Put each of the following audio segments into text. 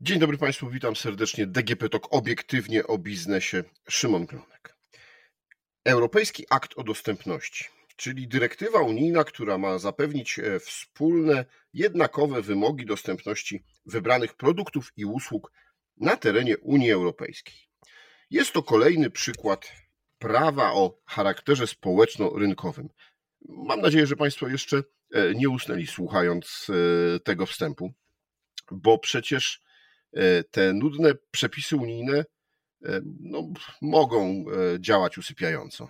Dzień dobry Państwu, witam serdecznie. DGP Tok obiektywnie o biznesie. Szymon Glonek. Europejski Akt o Dostępności, czyli dyrektywa unijna, która ma zapewnić e, wspólne, jednakowe wymogi dostępności wybranych produktów i usług na terenie Unii Europejskiej. Jest to kolejny przykład prawa o charakterze społeczno-rynkowym. Mam nadzieję, że Państwo jeszcze e, nie usnęli słuchając e, tego wstępu, bo przecież te nudne przepisy unijne e, no, mogą e, działać usypiająco.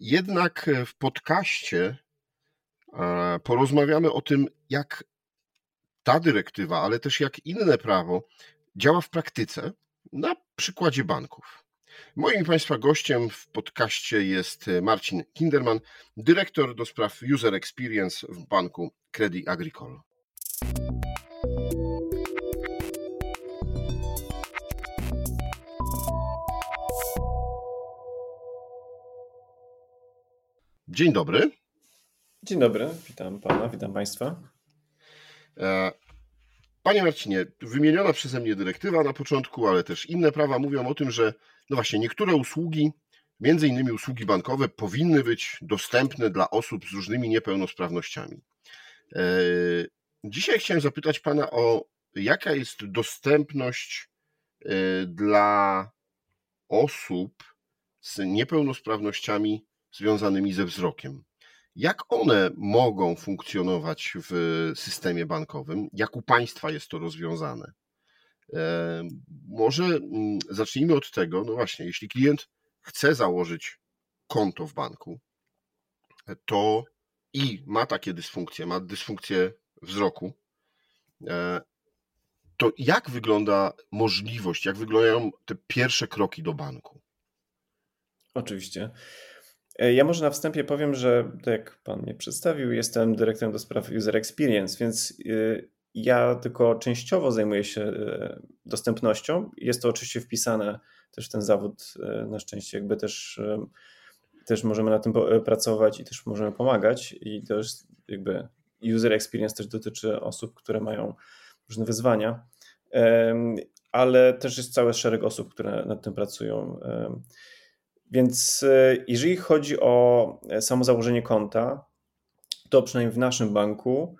Jednak w podcaście porozmawiamy o tym, jak ta dyrektywa, ale też jak inne prawo działa w praktyce na przykładzie banków. Moim Państwa gościem w podcaście jest Marcin Kinderman, dyrektor do spraw User Experience w banku Credit Agricole. Dzień dobry. Dzień dobry, witam pana, witam państwa. E, panie Marcinie, wymieniona przeze mnie dyrektywa na początku, ale też inne prawa mówią o tym, że no właśnie niektóre usługi, między innymi usługi bankowe, powinny być dostępne dla osób z różnymi niepełnosprawnościami. E, dzisiaj chciałem zapytać pana o jaka jest dostępność e, dla osób z niepełnosprawnościami związanymi ze wzrokiem. Jak one mogą funkcjonować w systemie bankowym? Jak u państwa jest to rozwiązane? E, może mm, zacznijmy od tego, no właśnie, jeśli klient chce założyć konto w banku, to i ma takie dysfunkcje, ma dysfunkcję wzroku, e, to jak wygląda możliwość, jak wyglądają te pierwsze kroki do banku? Oczywiście. E, ja może na wstępie powiem, że tak jak Pan mnie przedstawił, jestem dyrektorem do spraw User Experience, więc e, ja tylko częściowo zajmuję się e, dostępnością. Jest to oczywiście wpisane też w ten zawód, na szczęście jakby też, też możemy na tym pracować i też możemy pomagać i to jest jakby User Experience też dotyczy osób, które mają różne wyzwania, ale też jest cały szereg osób, które nad tym pracują. Więc e, jeżeli chodzi o e, samo założenie konta, to przynajmniej w naszym banku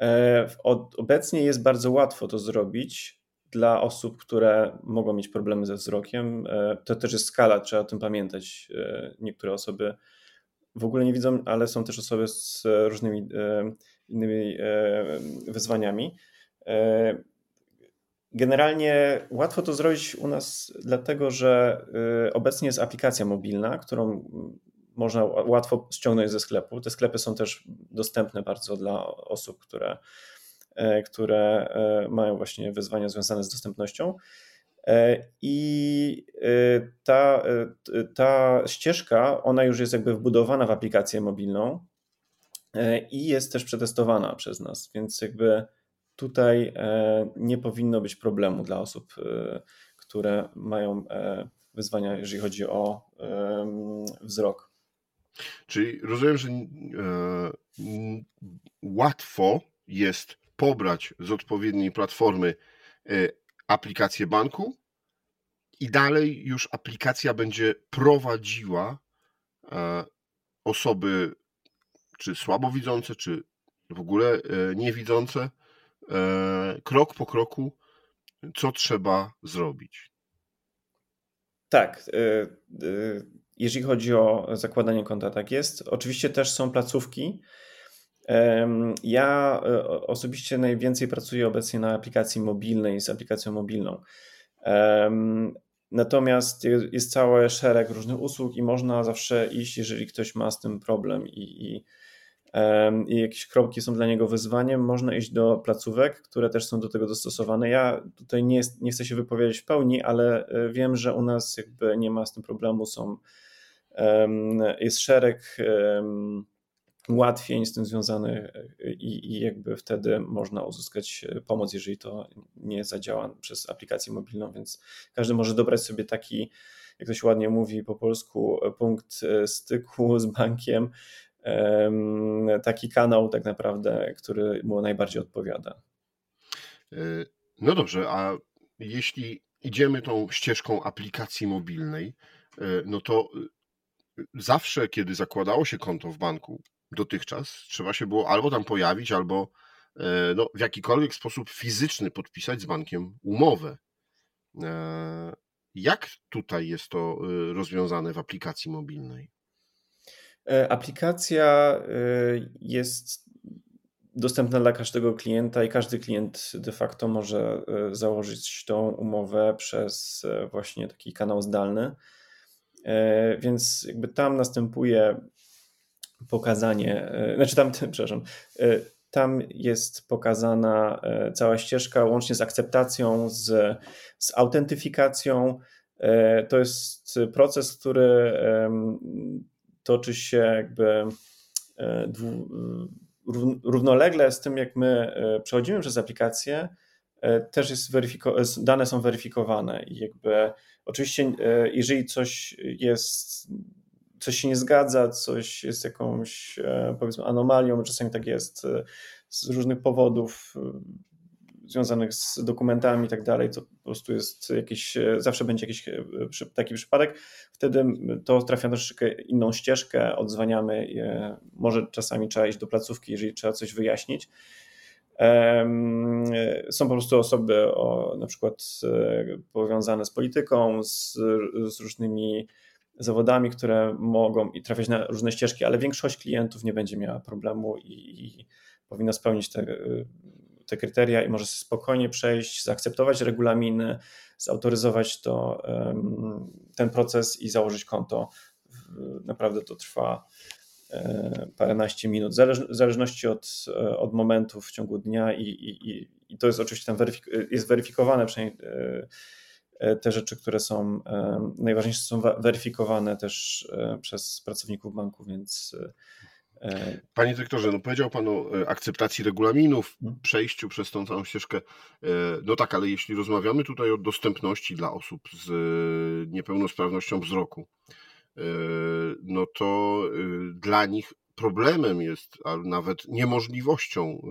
e, obecnie jest bardzo łatwo to zrobić dla osób, które mogą mieć problemy ze wzrokiem. To też jest skala, trzeba o tym pamiętać. Niektóre osoby w ogóle nie widzą, ale są też osoby z różnymi innymi wyzwaniami. Generalnie łatwo to zrobić u nas, dlatego że y, obecnie jest aplikacja mobilna, którą można łatwo ściągnąć ze sklepu. Te sklepy są też dostępne bardzo dla osób, które, e, które e, mają właśnie wyzwania związane z dostępnością. I ta, ta ścieżka, ona już jest jakby wbudowana w aplikację mobilną i jest też przetestowana przez nas, więc jakby tutaj e, nie powinno być problemu dla osób, e, które mają e, wyzwania, jeżeli chodzi o wzrok. Czyli rozumiem, że łatwo jest pobrać z odpowiedniej platformy aplikację banku i dalej już aplikacja będzie prowadziła osoby czy słabowidzące, czy w ogóle niewidzące krok po kroku, co trzeba zrobić. Tak. E, e, jeżeli chodzi o zakładanie konta, tak jest. Oczywiście też są placówki. Ja osobiście najwięcej pracuję obecnie na aplikacji mobilnej z aplikacją mobilną. Natomiast jest cały szereg różnych usług i można zawsze iść, jeżeli ktoś ma z tym problem i, i i jakieś kropki są dla niego wyzwaniem, można iść do placówek, które też są do tego dostosowane. Ja tutaj nie, nie chcę się wypowiedzieć w pełni, ale e, wiem, że u nas jakby nie ma z tym problemu. Są, jest szereg ułatwień z tym związanych e, i, i jakby wtedy można uzyskać e, pomoc, jeżeli to nie zadziała przez aplikację mobilną, więc każdy może dobrać sobie taki, jak to się ładnie mówi po polsku, punkt styku z bankiem, taki kanał tak naprawdę, który mu najbardziej odpowiada. E, No dobrze, a jeśli idziemy tą ścieżką aplikacji mobilnej, e, no to e, zawsze, kiedy zakładało się konto w banku dotychczas, trzeba się było albo tam pojawić, albo no, w jakikolwiek sposób fizyczny podpisać z bankiem umowę. Jak tutaj jest to rozwiązane w aplikacji mobilnej? Aplikacja jest dostępna dla każdego klienta i każdy klient de facto może e, założyć tą umowę przez e, właśnie taki kanał zdalny. E, więc jakby tam następuje pokazanie, znaczy tam, przepraszam, tam jest pokazana cała ścieżka łącznie z akceptacją, z, z autentyfikacją. To jest proces, który toczy się jakby równolegle z tym, jak my e, przechodzimy przez aplikację, e, też jest weryfiko- dane są weryfikowane i jakby oczywiście, e, jeżeli coś jest, coś się nie zgadza, coś jest jakąś powiedzmy anomalią, czasami tak jest z różnych powodów, związanych z dokumentami i tak dalej, to po prostu jest jakiś, zawsze będzie jakiś e, taki przypadek. Wtedy to trafia na troszeczkę inną ścieżkę, odzwaniamy, może czasami trzeba iść do placówki, jeżeli trzeba coś wyjaśnić. Są po prostu osoby o, na przykład e, powiązane z polityką, z, z różnymi zawodami, które mogą i trafiać na różne ścieżki, ale większość klientów nie będzie miała problemu i, i powinna spełnić te te kryteria i może spokojnie przejść, zaakceptować regulaminy, zautoryzować to, ten proces i założyć konto. Naprawdę to trwa e, paręnaście minut, w zależności od, e, od momentów w ciągu dnia i, i, i to jest oczywiście tam weryfik- jest weryfikowane, przynajmniej e, te rzeczy, które są najważniejsze, są weryfikowane też przez pracowników banku, więc Panie dyrektorze, no powiedział Pan o e, akceptacji regulaminów, mhm. przejściu przez tą całą ścieżkę. E, no tak, ale jeśli rozmawiamy tutaj o dostępności dla osób z niepełnosprawnością wzroku, no to dla nich problemem jest, a nawet niemożliwością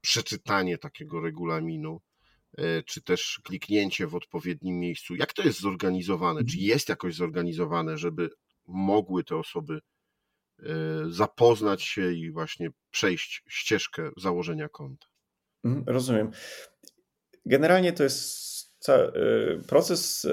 przeczytanie takiego regulaminu, czy też kliknięcie w odpowiednim miejscu. Jak to jest zorganizowane? Czy mhm. jest jakoś zorganizowane, żeby mogły te osoby E, zapoznać się i właśnie przejść ścieżkę założenia konta. Mhm, rozumiem. Generalnie to jest e, proces,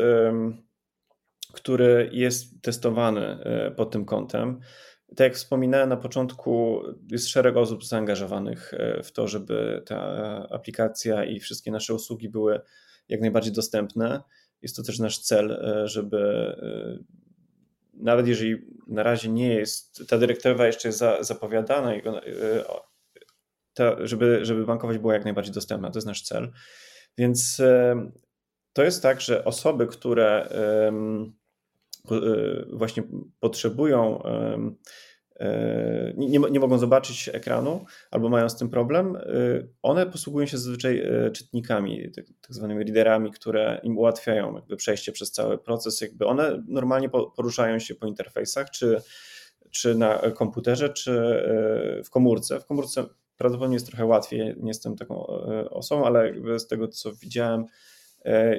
który jest testowany e, pod tym kątem. Tak jak wspominałem na początku, jest szereg osób zaangażowanych w to, żeby ta aplikacja i wszystkie nasze usługi były jak najbardziej dostępne. Jest to też nasz cel, żeby nawet jeżeli na razie nie jest, ta dyrektywa jeszcze jest za, zapowiadana, y, ta, żeby, żeby bankowość była jak najbardziej dostępna, to jest nasz cel. Więc to jest tak, że osoby, które y, właśnie potrzebują E, nie, nie, mogą zobaczyć ekranu albo mają z tym problem, e, one posługują się zazwyczaj e, czytnikami, tak, tak zwanymi readerami, które im ułatwiają jakby przejście przez cały proces. Jakby one normalnie poruszają się po interfejsach, czy, czy na komputerze, czy w komórce. W komórce prawdopodobnie jest trochę łatwiej, nie jestem taką osobą, ale z tego co widziałem,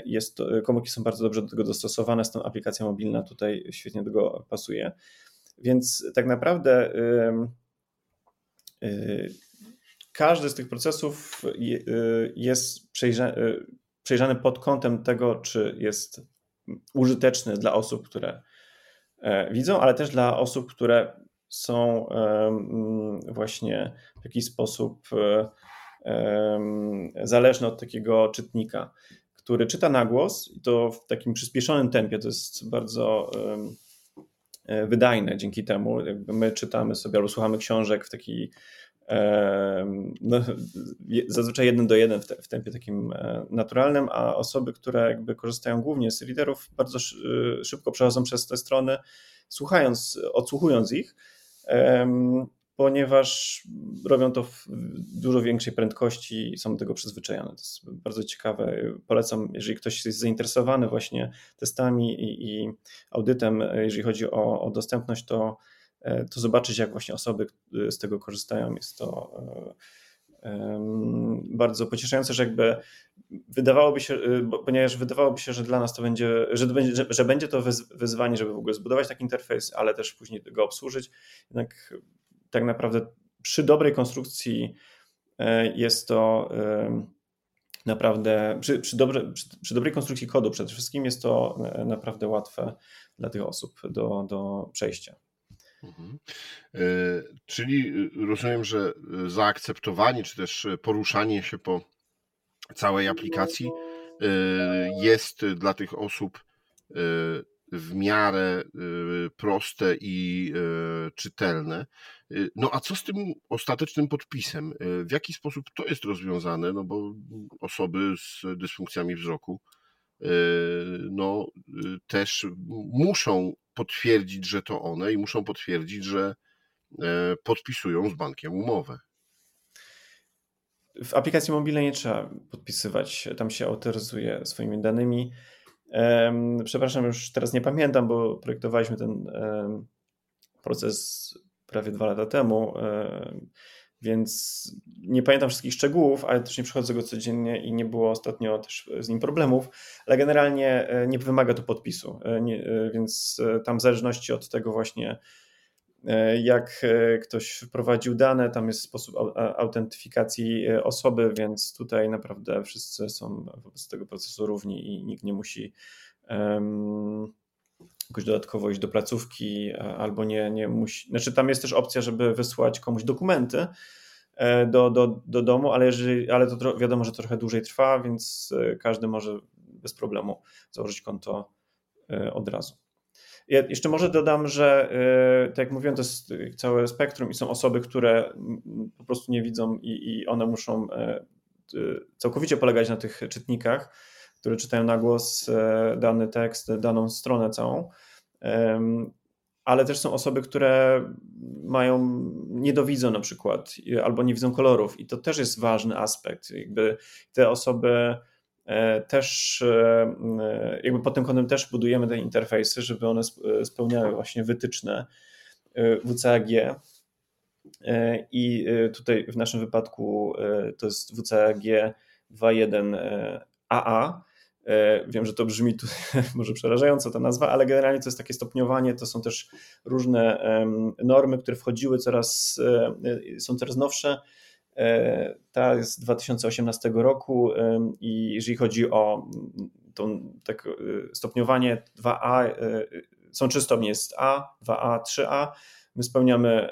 jest komórki są bardzo dobrze do tego dostosowane, stąd aplikacja mobilna tutaj świetnie do tego pasuje. Więc tak naprawdę y, każdy z tych procesów y, jest y, przejrzany pod kątem tego, czy jest użyteczny dla osób, które e, widzą, ale też dla osób, które są właśnie w jakiś sposób zależne od takiego czytnika, który czyta na głos i to w takim przyspieszonym tempie. To jest bardzo E, wydajne dzięki temu. My czytamy sobie albo słuchamy książek w taki no, zazwyczaj jeden do jeden w tempie takim e, naturalnym, a osoby, które jakby korzystają głównie z readerów, bardzo szybko przechodzą przez te strony, słuchając, odsłuchując ich ponieważ robią to w dużo większej prędkości i są do tego przyzwyczajone. To jest bardzo ciekawe. Polecam, jeżeli ktoś jest zainteresowany właśnie testami i, i audytem, jeżeli chodzi o, o dostępność, to, to zobaczyć, jak właśnie osoby z tego korzystają. Jest to bardzo pocieszające, że jakby wydawałoby się, ponieważ wydawałoby się, że dla nas to będzie, że, będzie, że będzie to wyzwanie, żeby w ogóle zbudować taki interfejs, ale też później go obsłużyć. Jednak tak naprawdę przy dobrej konstrukcji jest to naprawdę, przy, przy, dobre, przy, przy, dobrej konstrukcji kodu przede wszystkim jest to naprawdę łatwe dla tych osób do, do przejścia. Mhm. E, czyli rozumiem, że zaakceptowanie czy też poruszanie się po całej aplikacji e, jest dla tych osób e, w miarę proste i czytelne. No a co z tym ostatecznym podpisem? W jaki sposób to jest rozwiązane? No bo osoby z dysfunkcjami wzroku no, też muszą potwierdzić, że to one i muszą potwierdzić, że podpisują z bankiem umowę. W aplikacji mobilnej nie trzeba podpisywać, tam się autoryzuje swoimi danymi. Przepraszam, już teraz nie pamiętam, bo projektowaliśmy ten proces prawie dwa lata temu, więc nie pamiętam wszystkich szczegółów, ale też nie przychodzę go codziennie i nie było ostatnio też z nim problemów, ale generalnie e, nie wymaga to podpisu, e, e, więc tam w zależności od tego właśnie jak ktoś wprowadził dane, tam jest sposób autentyfikacji osoby, więc tutaj naprawdę wszyscy są wobec tego procesu równi i nikt nie musi jakoś dodatkowo iść do placówki albo nie, nie musi. Znaczy, tam jest też opcja, żeby wysłać komuś dokumenty e, do, do, do domu, ale, jeżeli, ale to wiadomo, że trochę dłużej trwa, więc e, każdy może bez problemu założyć konto e, od razu. Ja jeszcze może dodam, że tak jak mówiłem, to jest całe spektrum i są osoby, które po prostu nie widzą i, i one muszą całkowicie polegać na tych czytnikach które czytają na głos e, dany tekst, daną stronę całą. Ale też są osoby, które mają, niedowidzą na przykład, albo nie widzą kolorów, i to też jest ważny aspekt. Jakby te osoby e, też, e, jakby pod tym kątem też budujemy te interfejsy, żeby one spełniały właśnie wytyczne WCAG. I tutaj w naszym wypadku to jest WCAG 2.1 AA, wiem, że to brzmi tu, może przerażająco ta nazwa, ale generalnie to jest takie stopniowanie, to są też różne normy, które wchodziły coraz, e, są coraz nowsze. E, ta jest z 2018 roku i jeżeli chodzi o to tak, stopniowanie 2A, są trzy stopnie, jest A, 2A, 3A. My spełniamy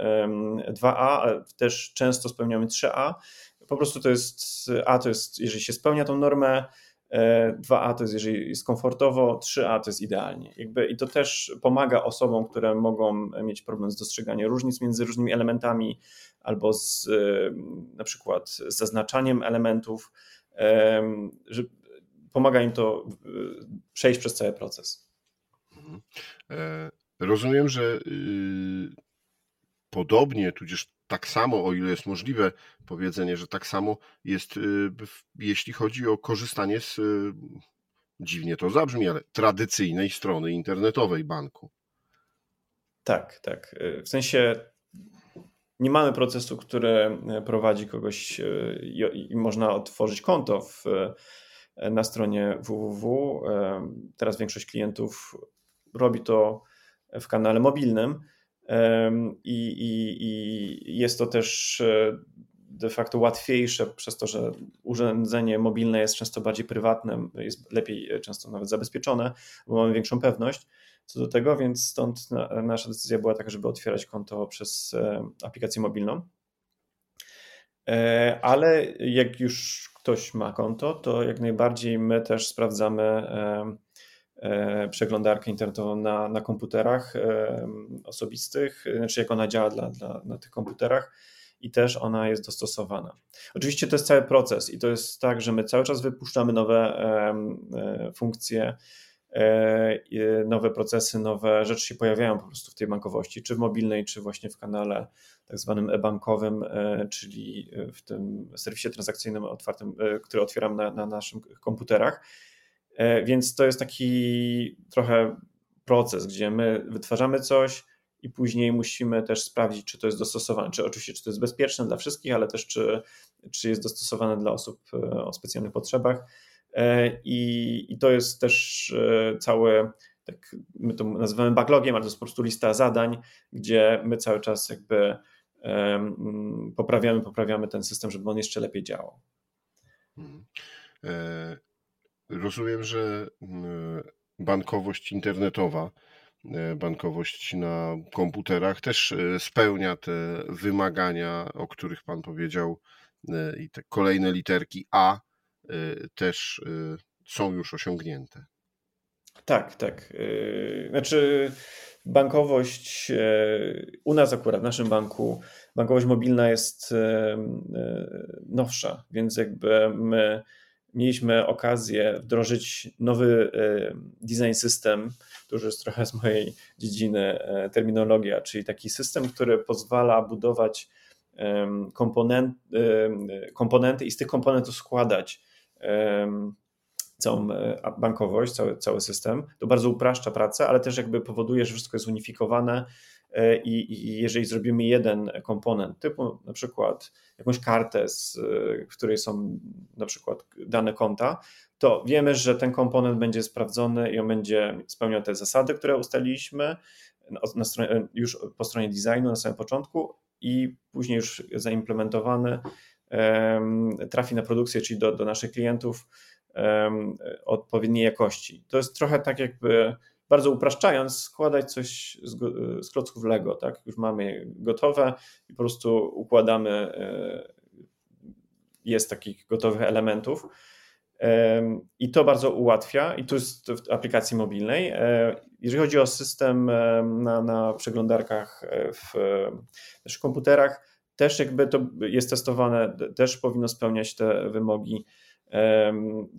2A, ale też często spełniamy 3A. Po prostu to jest A to jest, jeżeli się spełnia tą normę, 2A to jest, jeżeli jest komfortowo, 3A to jest idealnie. Jakby, I to też pomaga osobom, które mogą mieć problem z dostrzeganiem różnic między różnymi elementami albo z na przykład z zaznaczaniem elementów, że pomaga im to przejść przez cały proces. Mhm. E, rozumiem, że y, podobnie, tudzież tak samo, o ile jest możliwe powiedzenie, że tak samo jest, y, jeśli chodzi o korzystanie z, y, dziwnie to zabrzmi, ale tradycyjnej strony internetowej banku. Tak, tak. Y, w sensie nie mamy procesu, który prowadzi kogoś i można otworzyć konto w, na stronie www. Teraz większość klientów robi to w kanale mobilnym i, i, i jest to też e, de facto łatwiejsze przez to, że urządzenie mobilne jest często bardziej prywatne, jest lepiej e, często nawet zabezpieczone, bo mamy większą pewność co do tego, więc stąd nasza decyzja była taka, żeby otwierać konto przez e, aplikację mobilną. Ale jak już ktoś ma konto, to jak najbardziej my też sprawdzamy przeglądarkę internetową na, na komputerach e, osobistych, znaczy jak ona działa dla, dla, na tych komputerach i też ona jest dostosowana. Oczywiście to jest cały proces i to jest tak, że my cały czas wypuszczamy nowe e, funkcje, nowe procesy, nowe rzeczy się pojawiają po prostu w tej bankowości, czy w mobilnej, czy właśnie w kanale tak zwanym e-bankowym, czyli w tym serwisie transakcyjnym otwartym, który otwieram na, na naszych komputerach. E, więc to jest taki trochę proces, gdzie my wytwarzamy coś i później musimy też sprawdzić, czy to jest dostosowane, czy oczywiście, czy to jest bezpieczne dla wszystkich, ale też czy, czy jest dostosowane dla osób o specjalnych potrzebach. I, i to jest też cały tak my to nazywamy backlogiem, ale to jest po prostu lista zadań, gdzie my cały czas jakby poprawiamy, poprawiamy ten system, żeby on jeszcze lepiej działał. E, rozumiem, że mm, bankowość internetowa, e, bankowość na komputerach też e, spełnia te wymagania, o których Pan powiedział, i te kolejne literki A też są już osiągnięte. Tak, tak. Znaczy, bankowość u nas akurat, w naszym banku, bankowość mobilna jest nowsza, więc jakby my mieliśmy okazję wdrożyć nowy design system, to już jest trochę z mojej dziedziny terminologia, czyli taki system, który pozwala budować komponent, komponenty i z tych komponentów składać całą e, bankowość, cały, cały system. To bardzo upraszcza pracę, ale też jakby powoduje, że wszystko jest unifikowane e, i, i jeżeli zrobimy jeden komponent, typu na przykład jakąś kartę, z, w której są na przykład dane konta, to wiemy, że ten komponent będzie sprawdzony i on będzie spełniał te zasady, które ustaliliśmy na stronie, już po stronie designu na samym początku i później już zaimplementowany trafi na produkcję, czyli do, do naszych klientów odpowiedniej jakości. To jest trochę tak jakby, bardzo upraszczając, składać coś z, z klocków Lego, tak? Już mamy gotowe i po prostu układamy, e, jest takich gotowych elementów. I to bardzo ułatwia, i tu jest w aplikacji mobilnej. E, jeżeli chodzi o system na, na przeglądarkach e, w naszych komputerach, też jakby to jest testowane, też powinno spełniać te wymogi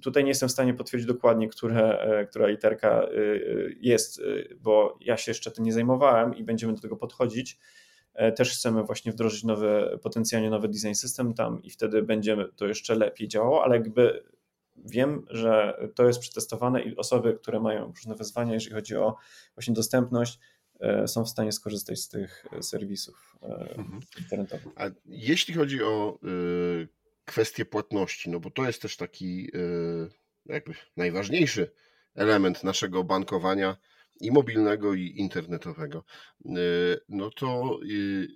Tutaj nie jestem w stanie potwierdzić dokładnie, które, e, która literka e, jest, e, bo ja się jeszcze tym nie zajmowałem i będziemy do tego podchodzić. Też chcemy właśnie wdrożyć nowy, potencjalnie nowy design system tam i wtedy będzie to jeszcze lepiej działało, ale jakby wiem, że to jest przetestowane i osoby, które mają różne wyzwania, jeżeli chodzi o właśnie dostępność, są w stanie skorzystać z tych serwisów mhm. internetowych. A jeśli chodzi o kwestię płatności, no bo to jest też taki e, jakby najważniejszy element naszego bankowania i mobilnego, i internetowego. E, no to e,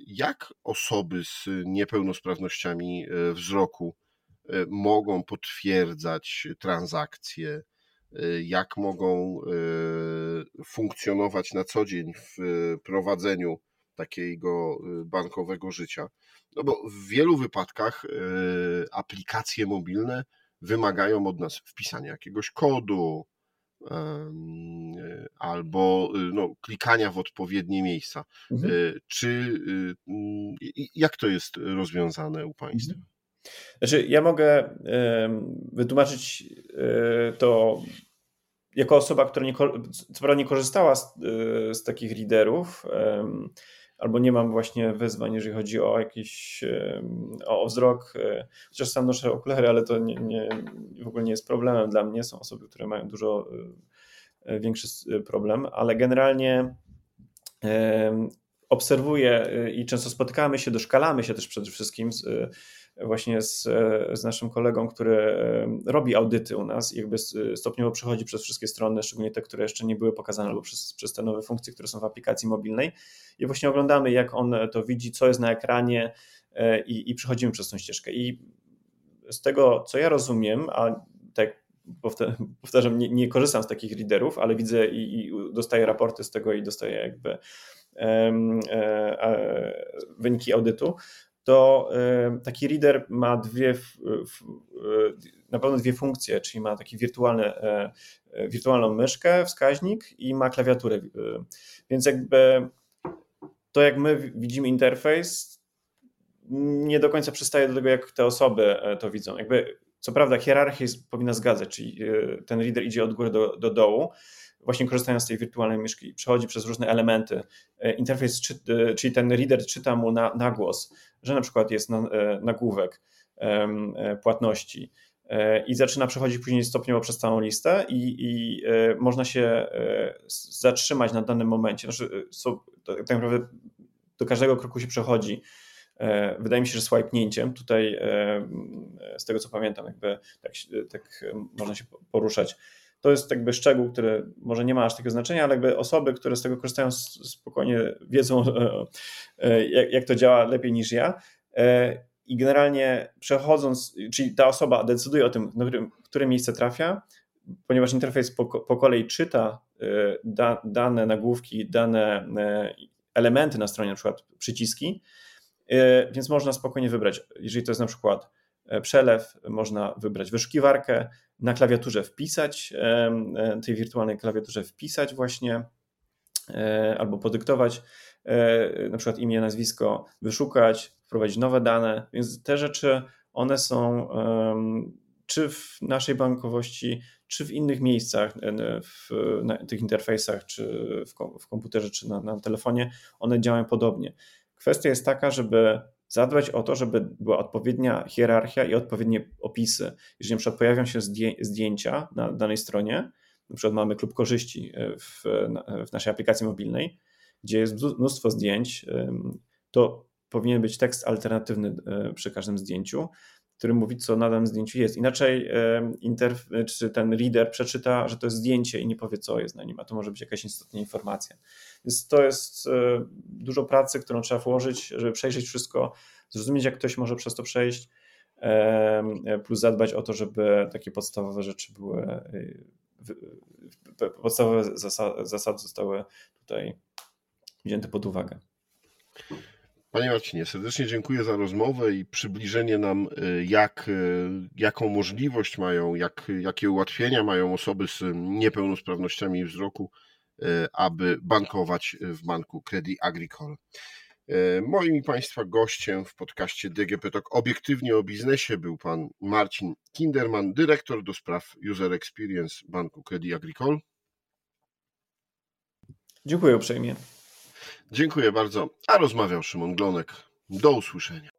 jak osoby z niepełnosprawnościami wzroku mogą potwierdzać transakcje, jak mogą funkcjonować na co dzień w prowadzeniu takiego bankowego życia? No bo w wielu wypadkach y, aplikacje mobilne wymagają od nas wpisania jakiegoś kodu y, albo y, no, klikania w odpowiednie miejsca. Mhm. Czy jak to jest rozwiązane u Państwa? Mhm. Znaczy, ja mogę wytłumaczyć to jako osoba, która nie, co prawda nie korzystała z, z takich readerów, albo nie mam właśnie wyzwań, jeżeli chodzi o jakiś o wzrok, e, chociaż sam noszę okulary, ale to nie, nie, w ogóle nie jest problemem dla mnie. Są osoby, które mają dużo e, e, większy problem, ale generalnie obserwuję i często spotykamy się, doszkalamy się też przede wszystkim z, właśnie z, z naszym kolegą, który robi audyty u nas i jakby stopniowo przechodzi przez wszystkie strony, szczególnie te, które jeszcze nie były pokazane, albo przez, przez te nowe funkcje, które są w aplikacji mobilnej. I właśnie oglądamy, jak on to widzi, co jest na ekranie e, i, i przechodzimy przez tą ścieżkę. I z tego, co ja rozumiem, a tak powtarzam, nie, nie korzystam z takich readerów, ale widzę i, i dostaję raporty z tego i dostaję jakby e, wyniki audytu, to taki reader ma dwie, na pewno dwie funkcje, czyli ma taki wirtualny, e, wirtualną myszkę, wskaźnik i ma klawiaturę. Więc jakby to, jak my widzimy interfejs, nie do końca przystaje do tego, jak te osoby e, to widzą. Jakby, co prawda, hierarchia powinna zgadzać, czyli ten reader idzie od góry do, do dołu, właśnie korzystając z tej wirtualnej myszki, przechodzi przez różne elementy. Interfejs, czyli ten reader czyta mu na, na głos że na przykład jest e, nagłówek e, płatności, i zaczyna przechodzić później stopniowo przez całą listę i, i można się zatrzymać na danym momencie. Znaczy, so, tak naprawdę do każdego kroku się przechodzi. Wydaje mi się, że swipnięciem tutaj, z tego co pamiętam, jakby tak, tak można się poruszać to jest jakby szczegół, który może nie ma aż takiego znaczenia, ale jakby osoby, które z tego korzystają, spokojnie wiedzą, e, jak, to działa lepiej niż ja. E, I generalnie przechodząc, czyli ta osoba decyduje o tym, w które miejsce trafia, ponieważ interfejs po, po kolei czyta e, da, dane nagłówki, dane elementy na stronie, na przykład przyciski, więc można spokojnie wybrać, jeżeli to jest na przykład przelew, można wybrać wyszukiwarkę, na klawiaturze wpisać, e, tej wirtualnej klawiaturze wpisać właśnie e, albo podyktować e, na przykład imię, nazwisko, wyszukać, wprowadzić nowe dane, więc te rzeczy one są czy w naszej bankowości, czy w innych miejscach, w tych interfejsach, czy w komputerze, czy na, na telefonie, one działają podobnie. Kwestia jest taka, żeby zadbać o to, żeby była odpowiednia hierarchia i odpowiednie opisy. Jeżeli na przykład pojawią się zdjęcia na danej stronie, na przykład mamy klub korzyści e, w, w naszej aplikacji mobilnej, gdzie jest mnóstwo zdjęć, to powinien być tekst alternatywny e, przy każdym zdjęciu, który mówi, co na danym zdjęciu jest. Inaczej interf, czy ten reader przeczyta, że to jest zdjęcie i nie powie, co jest na nim, a to może być jakaś istotna informacja. Więc to jest e, dużo pracy, którą trzeba włożyć, żeby przejrzeć wszystko, zrozumieć, jak ktoś może przez to przejść, plus zadbać o to, żeby takie podstawowe rzeczy były, e, podstawowe zasady zostały tutaj wzięte pod uwagę. Panie Marcinie, serdecznie dziękuję za rozmowę i przybliżenie nam, e, jak, jaką możliwość mają, jak, jakie ułatwienia mają osoby z niepełnosprawnościami wzroku E, aby bankować w banku Credit Agricole. E, moim i Państwa gościem w podcaście DGP Talk obiektywnie o biznesie był pan Marcin Kinderman, dyrektor do spraw User Experience Banku Credit Agricole. Dziękuję uprzejmie. Dziękuję bardzo. A rozmawiał Szymon Glonek. Do usłyszenia.